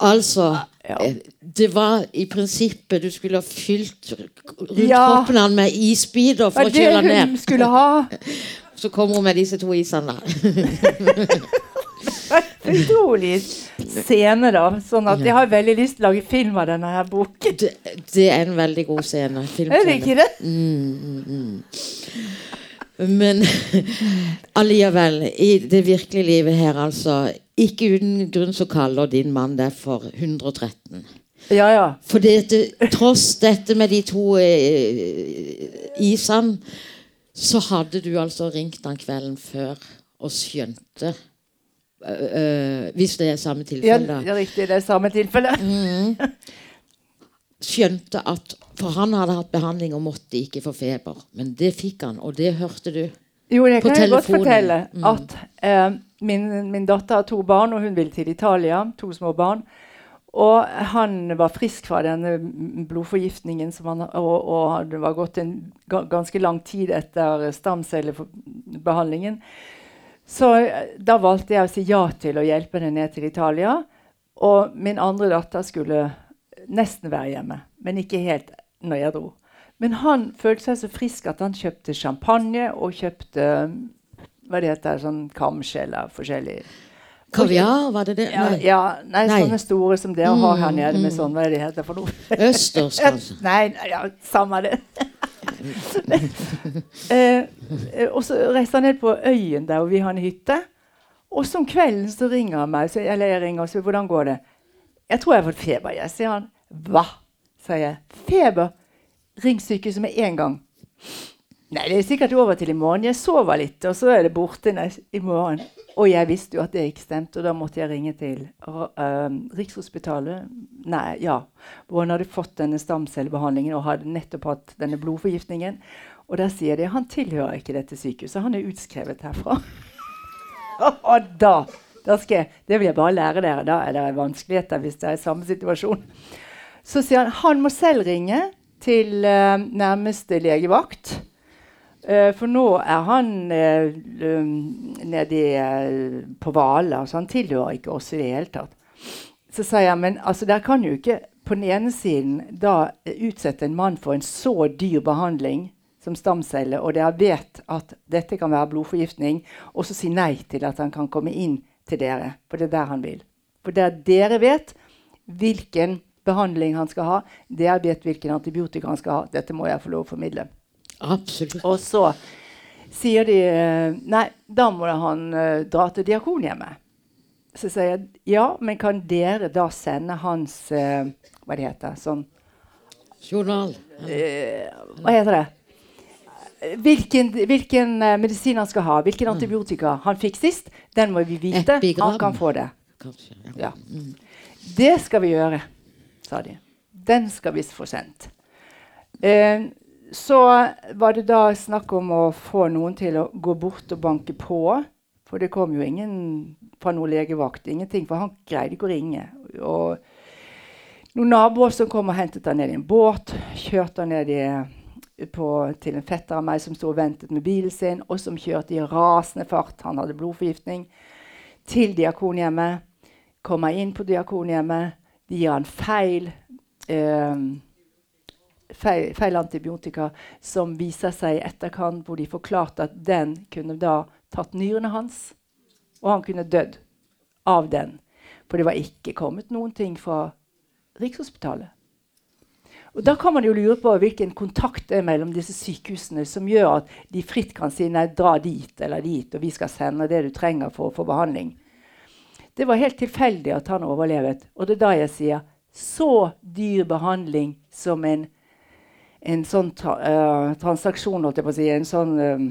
Altså Ja. eh, Det var i prinsippet Du skulle ha fylt rundt Ja. kroppen med isbiter for å det kjøle hun ned. skulle ha? *laughs* Så kommer hun med disse to isene. *laughs* *laughs* Utrolig scene, da. Sånn at jeg har veldig lyst til å lage film av denne her boken. Det, det er en veldig god scene. Er det ikke det? Men *laughs* alliavel, i det virkelige livet her, altså Ikke uten grunn så kaller din mann deg for 113. Ja, ja. For det, tross dette med de to eh, isene, så hadde du altså ringt han kvelden før og skjønte eh, Hvis det er samme tilfelle, da. er riktig. Det er samme tilfelle. Skjønte at For han hadde hatt behandling og måtte ikke få feber. Men det fikk han, og det hørte du. Jo, det På kan jeg godt fortelle. Mm. At eh, min, min datter har to barn, og hun vil til Italia. To små barn. Og han var frisk fra denne blodforgiftningen, som han, og, og det var gått en ganske lang tid etter stamcellebehandlingen. Så eh, da valgte jeg å si ja til å hjelpe henne ned til Italia. Og min andre datter skulle nesten være hjemme, men ikke helt når jeg dro. Men han følte seg så frisk at han kjøpte champagne og kjøpte hva det heter, sånn kamskjeller forskjellig. Kaviar, var det det? Nei. ja nei, Nei. sånne store som dere har her Mm, nede med mm. sånn, hva er det heter for noe? Østers, *laughs* kanskje. Nei, nei, ja, samme det. Eh, eh, og så reiste han ned på øyen der og vi har en hytte. Og så om kvelden så ringer han meg, så, eller jeg ringer og sier 'Hvordan går det?' 'Jeg tror jeg har fått feber', jeg. Sier han. 'Hva?' sier jeg. 'Feber? Ring sykehuset med en gang'. Nei, det er sikkert over til i morgen. Jeg sover litt, og så er det borte i morgen. Og jeg visste jo at det ikke stemte, og da måtte jeg ringe til uh, Rikshospitalet. Nei, ja. Hvor han hadde fått denne stamcellebehandlingen og hadde nettopp hatt denne blodforgiftningen. Og der sier de han tilhører ikke dette sykehuset. Han er utskrevet herfra. *laughs* og da, da skal jeg, Det vil jeg bare lære dere. Da er det vanskeligheter hvis det er i samme situasjon. Så sier han han må selv ringe til uh, nærmeste legevakt. Eh, for nå er han uh, nede uh, på Hvaler, så han tilhører ikke oss i det hele tatt. Så sier jeg men altså, dere kan jo ikke på den ene siden da eh, utsette en mann for en så dyr behandling som stamcelle, og dere vet at dette kan være blodforgiftning, og så si nei til at han kan komme inn til dere. For det er der han vil. For der dere vet hvilken behandling han skal ha, dere vet hvilken antibiotika han skal ha. Dette må jeg få lov å formidle. Absolutt. Og så sier de eh, Nei, da må han eh, dra til Diakonhjemmet. Så sier jeg ja, men kan dere da sende hans uh, Hva det heter sånn Journal. Uh, Hva heter det? Hvilken, hvilken medisin han skal ha, hvilken antibiotika han fikk sist, den må vi vite. Epigram. Han kan få det. Kanskje. Ja. Ja. Det skal vi gjøre, sa de. Den skal vi få sendt. Eh, så var det da snakk om å få noen til å gå bort og banke på. For det kom jo ingen fra noen legevakt. Ingenting, for han greide ikke å ringe. Og noen naboer som kom og hentet han ned i en båt, kjørte han ned i, på, til en fetter av meg som sto og ventet med bilen sin, og som kjørte i rasende fart. Han hadde blodforgiftning. Til Diakonhjemmet. Kommer inn på Diakonhjemmet. De gir han feil, eh, feil, feil antibiotika, som viser seg i etterkant, hvor de forklarte at den kunne da tatt nyrene hans, og han kunne dødd av den. For det var ikke kommet noen ting fra Rikshospitalet. Og Da kan man jo lure på hvilken kontakt det er mellom disse sykehusene som gjør at de fritt kan si nei, dra dit eller dit, og vi skal sende det du trenger for å få behandling. Det var helt tilfeldig at han overlevet. Og det er da jeg sier så dyr behandling som en, en sånn tra uh, transaksjon, holdt jeg på å si, en sånn eh,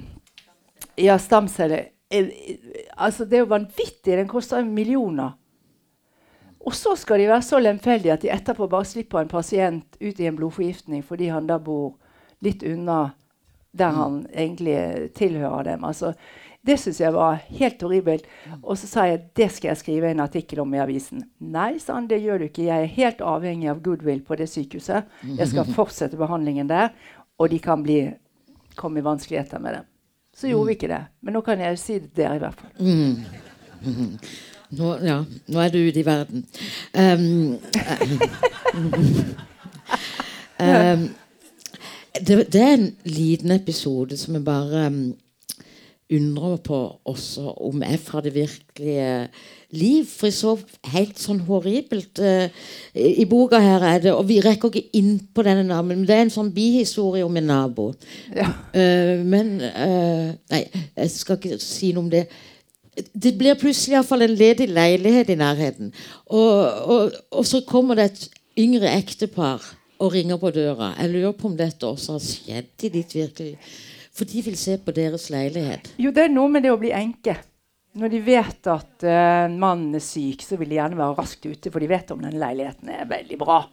Ja, stamceller eh, eh, Altså, det er jo vanvittig. Den koster millioner. Og så skal de være så lemfeldige at de etterpå bare slipper en pasient ut i en blodforgiftning fordi han da bor litt unna der han egentlig tilhører dem. Altså, det syntes jeg var helt horribelt. Og så sa jeg det skal jeg skrive en artikkel om i avisen. Nei, sa han, det gjør du ikke. Jeg er helt avhengig av goodwill på det sykehuset. Jeg skal fortsette behandlingen der. og de kan bli, komme i vanskeligheter med det. Så gjorde vi ikke det. Men nå kan jeg si det der, i hvert fall. Mm. Mm. Nå, ja, nå er du ute i verden. *laughs* Um, um, det, det er en liten episode som er bare um, undrer på også om er fra det virkelige liv. For jeg så helt sånn horribelt uh, i, boka her er det Og vi rekker ikke inn på denne naboen, men det er en sånn bihistorie om en nabo. Ja. Uh, men uh, Nei, jeg skal ikke si noe om det. Det blir plutselig i hvert fall en ledig leilighet i nærheten. Og, og, og så kommer det et yngre ektepar og ringer på døra. Jeg lurer på om dette også har skjedd i ditt virkelig For de vil se på deres leilighet. Jo, det er noe med det å bli enke. Når de vet at uh, mannen er syk, så vil de gjerne være raskt ute, for de vet om den leiligheten er veldig bra.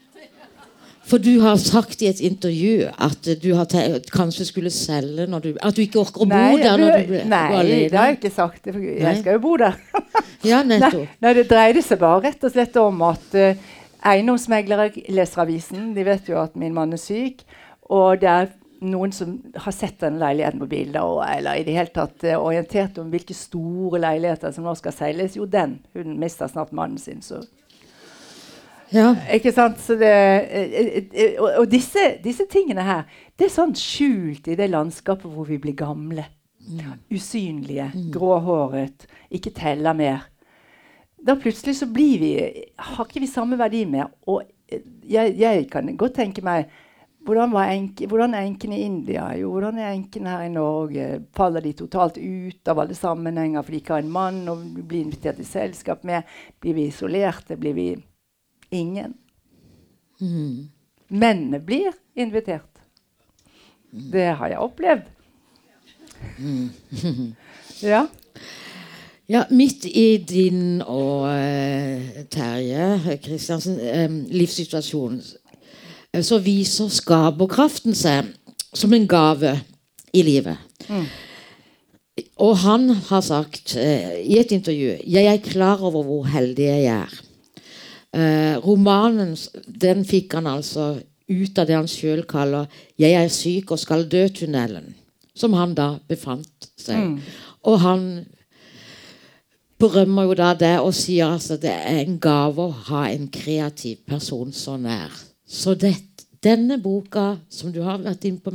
For du har sagt i et intervju at du har kanskje skulle selge når du At du ikke orker å bo nei, der når du Nei, det har jeg ikke sagt. Jeg skal jo bo der. *laughs* ja, nettopp. Nei, nei, det dreide seg bare rett og slett om at uh, eiendomsmeglere leser avisen. De vet jo at min mann er syk. Og det er noen som har sett den leiligheten på bilder, og, eller i det hele tatt uh, orientert om hvilke store leiligheter som nå skal seiles, Jo, den. Hun mister snart mannen sin, så ja. Ikke sant? Det, uh, og, og disse, disse, tingene her, det er sånn skjult i det landskapet hvor vi blir gamle. Mm. Usynlige, mm. gråhåret, ikke teller mer. Da plutselig så blir vi Har ikke vi samme verdi mer. Og jeg, jeg kan godt tenke meg hvordan, enke, hvordan, er enken i India? Jo, hvordan er enken her i Norge? Faller de totalt ut av alle sammenhenger fordi de ikke har en mann og blir invitert i selskap med? Blir vi isolerte? Blir vi ingen? Mm. Mennene blir invitert. Mm. Det har jeg opplevd. Mm. ja. *laughs* Ja, midt i din og uh, Terje Kristiansen um, livssituasjon så viser skaperkraften seg som en gave i livet. Mm. Og han har sagt eh, i et intervju jeg er klar over hvor heldig jeg er. Eh, romanen den fikk han altså ut av det han sjøl kaller 'Jeg er syk og skal dø'-tunnelen. Som han da befant seg. Mm. Og han berømmer jo da det og sier altså det er en gave å ha en kreativ person så nær. Så det, denne boka som du har vært inne på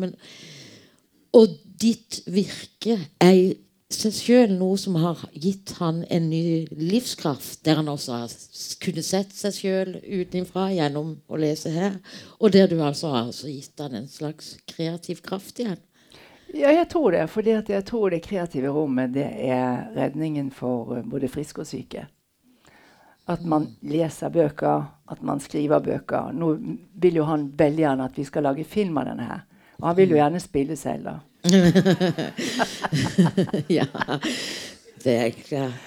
Og ditt virke er i seg sjøl noe som har gitt han en ny livskraft, der han også har kunnet sett seg sjøl utenfra gjennom å lese her, og der du altså har altså gitt han en slags kreativ kraft igjen. Ja, jeg tror det. For jeg tror det kreative rommet det er redningen for eh, både friske og syke. At man leser bøker, at man skriver bøker. Nå vil jo han veldig gjerne at vi skal lage film av denne her. Og han vil jo gjerne spille selv, da. *laughs* ja. Det er klart.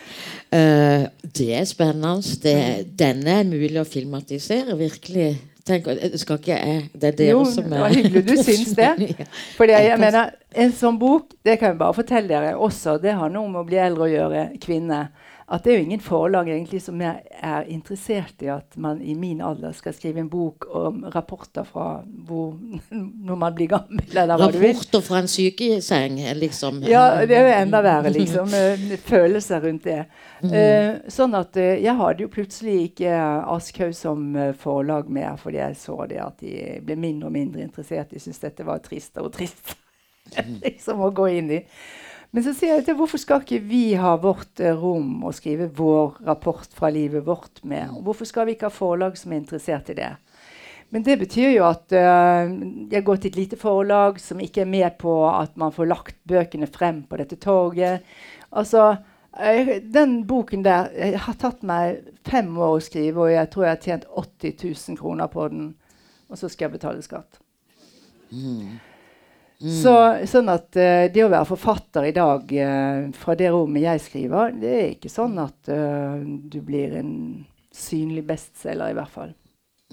Uh, det er spennende. Det, denne er mulig å filmatisere, virkelig. Tenk, skal ikke jeg Det er dere jo, som er Jo, hyggelig du *laughs* syns det. For jeg mener, en sånn bok, det kan jeg bare fortelle dere også, det har noe med å bli eldre å gjøre, kvinne at det er jo ingen forlag egentlig som er, er, interessert i at man i min alder skal skrive en bok om rapporter fra hvor, *laughs* når man blir gammel. Eller rapporter fra en sykeseng, liksom? Ja, det er jo enda verre, liksom. *laughs* følelser rundt det. Mm. Uh, sånn at uh, jeg hadde jo plutselig ikke Aschhaug som uh, forlag mer, fordi jeg så det at de ble mindre og mindre interessert. De syntes dette var tristere og trist *laughs* liksom å gå inn i. Men så sier jeg til hvorfor skal ikke vi ha vårt uh, rom og skrive vår rapport fra livet vårt med? Hvorfor skal vi ikke ha forlag som er interessert i det? Men det betyr jo at uh, jeg går til et lite forlag som ikke er med på at man får lagt bøkene frem på dette torget. Altså, jeg, den boken der har tatt meg fem år å skrive, og jeg tror jeg har tjent 80 000 kroner på den. Og så skal jeg betale skatt. Mm. Mm. Så, sånn at uh, det å være forfatter i dag uh, fra det rommet jeg skriver, det er ikke sånn at uh, du blir en synlig bestselger, i hvert fall.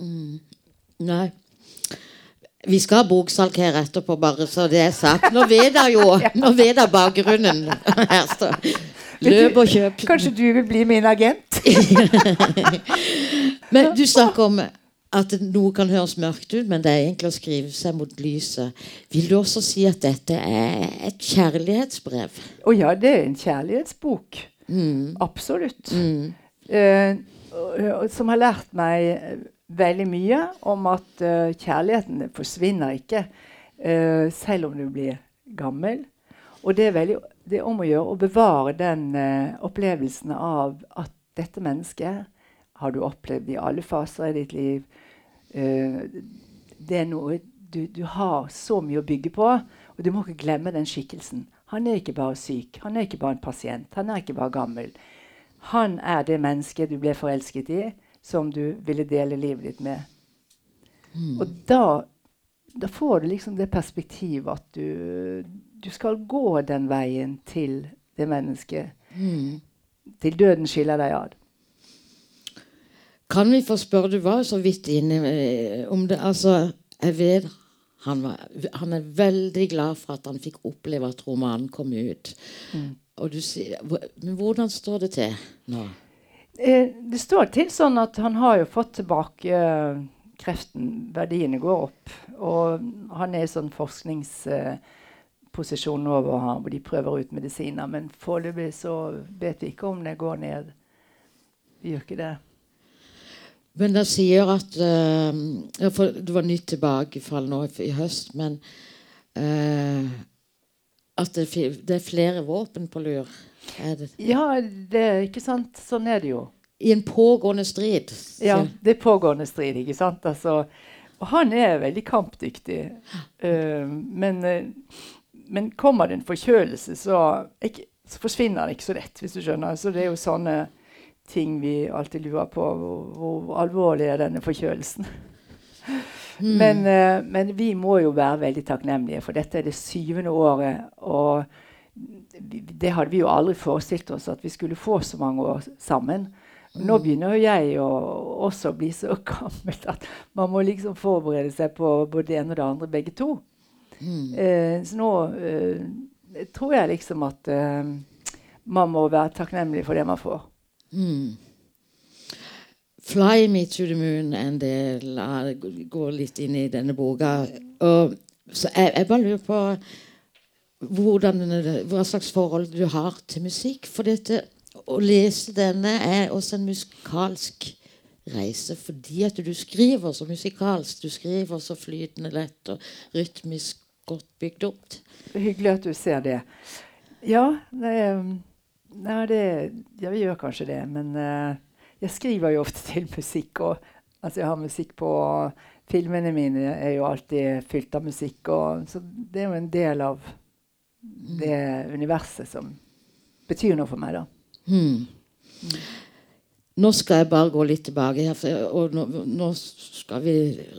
Mm. Nei. Vi skal ha boksalg her etterpå, bare så det er sagt. Nå vet jeg jo *laughs* Nå vet jeg bakgrunnen. Løp og kjøp. Kanskje du vil bli min agent? *laughs* Men du snakker om at noe kan høres mørkt ut, men det er egentlig å skrive seg mot lyset. Vil du også si at dette er et kjærlighetsbrev? Å ja, det er en kjærlighetsbok. Mm. Absolutt. Mm. Eh, som har lært meg veldig mye om at uh, kjærligheten forsvinner ikke uh, selv om du blir gammel. Og det er, veldig, det er om å gjøre å bevare den uh, opplevelsen av at dette mennesket har du opplevd i alle faser i ditt liv. Uh, det er noe du, du har så mye å bygge på, og du må ikke glemme den skikkelsen. Han er ikke bare syk, han er ikke bare en pasient, han er ikke bare gammel. Han er det mennesket du ble forelsket i, som du ville dele livet ditt med. Og da, da får du liksom det perspektivet at du, du skal gå den veien til det mennesket. Mm. Til døden skiller deg ad. Kan vi få spørre, du var jo så vidt inne eh, om det. Altså, jeg vet han, var, han er veldig glad for at han fikk oppleve at romanen kom ut. Og du men hvordan står det til nå? Eh, det står til sånn at han har jo fått tilbake eh, kreften. Verdiene går opp. Og han er i sånn forskningsposisjon nå hvor de prøver ut medisiner. Men foreløpig så vet vi ikke om det går ned. Vi gjør ikke det. Men det sier at uh, for Det var nytt tilbakefall nå i, i høst, men uh, at det, det er flere våpen på lur. Det, Ja, det er ikke sant. Sånn er det jo. I en pågående strid. Ja, det er pågående strid, ikke sant? Altså, han er veldig kampdyktig. Uh, men, men kommer det en forkjølelse, så, ikke, så forsvinner han ikke så lett, hvis du skjønner. Så det er jo sånne ting vi alltid lurer på. Hvor, hvor alvorlig er denne forkjølelsen? Men, uh, men vi må jo være veldig takknemlige, for dette er det syvende året. Og det hadde vi jo aldri forestilt oss, at vi skulle få så mange år sammen. Nå begynner jo jeg å også bli så *laughs* gammel at man må liksom forberede seg på både det ene og det andre, begge to. Eh, så nå uh, tror jeg liksom at man må være takknemlig for det man får. Mm. Fly me to the moon er en del Går litt inn i denne boka. Og, så jeg, jeg bare lurer på hvordan, hva slags forhold du har til musikk. For dette, å lese denne er også en musikalsk reise fordi at du skriver så musikalsk. Du skriver så flytende lett og rytmisk godt bygd opp. Er hyggelig at du ser det. Ja, det, nei, det, jeg gjør kanskje det. Men uh, jeg skriver jo ofte *laughs* til musikk. Og, altså jeg har musikk på Filmene mine er jo alltid fylt av musikk. Og, så det er jo en del av det universet som betyr noe for meg, da. Hmm. Nå skal jeg bare gå litt tilbake her, og nå, nå skal vi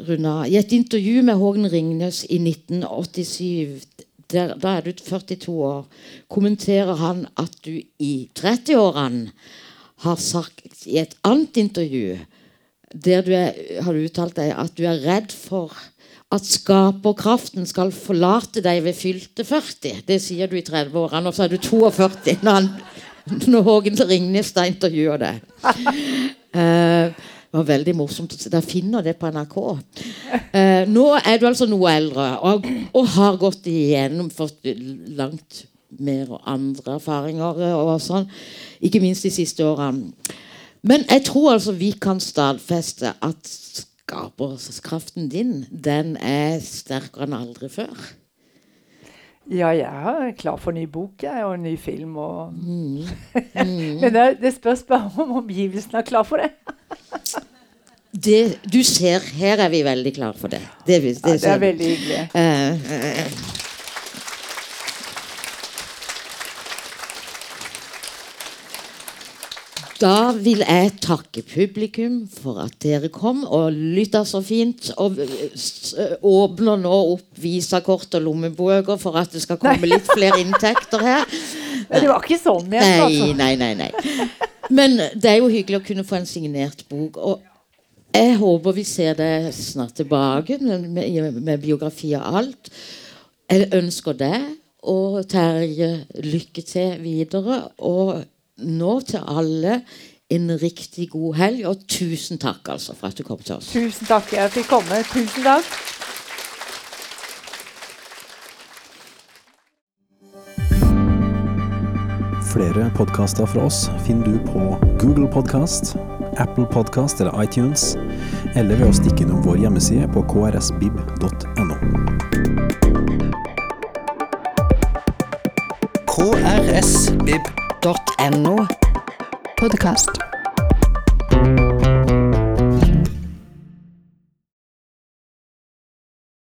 runde av. I et intervju med Hågen Ringnes i 1987, der, da er du 42 år, kommenterer han at du i 30-årene har sagt i et annet intervju der du er, har uttalt deg at du er redd for at skaperkraften skal forlate deg ved fylte 40. Det sier du i 30-årene, og så er du 42 når, han, når Hågen Ringnes da intervjuer deg. *laughs* Eh, det var veldig morsomt. Jeg finner det på NRK. Eh, nå er du altså noe eldre og, og har gått igjennom fått langt mer og andre erfaringer eh, og sånn. Ikke minst de siste årene. Men jeg tror altså vi kan stadfeste at skaperkraften din, den er sterkere enn aldri før. Ja, jeg er klar for ny bok jeg, og ny film. Og *laughs* Men det, det spørs bare om omgivelsene er klar for det. *laughs* Det, du ser, her er vi veldig klar for det. Det, det, Ja, det er veldig hyggelig. Uh, eh, Da vil jeg takke publikum for at dere kom og lytta så fint. Og eh, åpner nå opp visakort og lommebøker for at det skal komme litt flere inntekter her. *laughs* Men det var ikke sånn ment, altså. nei, nei, nei. Men det er jo hyggelig å kunne få en signert bok. Og jeg håper vi ser det snart tilbake med, med, med biografi og alt. Jeg ønsker deg og Terje lykke til videre. Og nå til alle en riktig god helg, og tusen takk altså for at du kom til oss. Tusen takk. Jeg fikk komme. Tusen takk. Flere podkaster fra oss finner du på Google Podkast, Apple Podkast eller iTunes, eller ved å stikke innom vår hjemmeside på krsbib.no podkast.no. Podkast.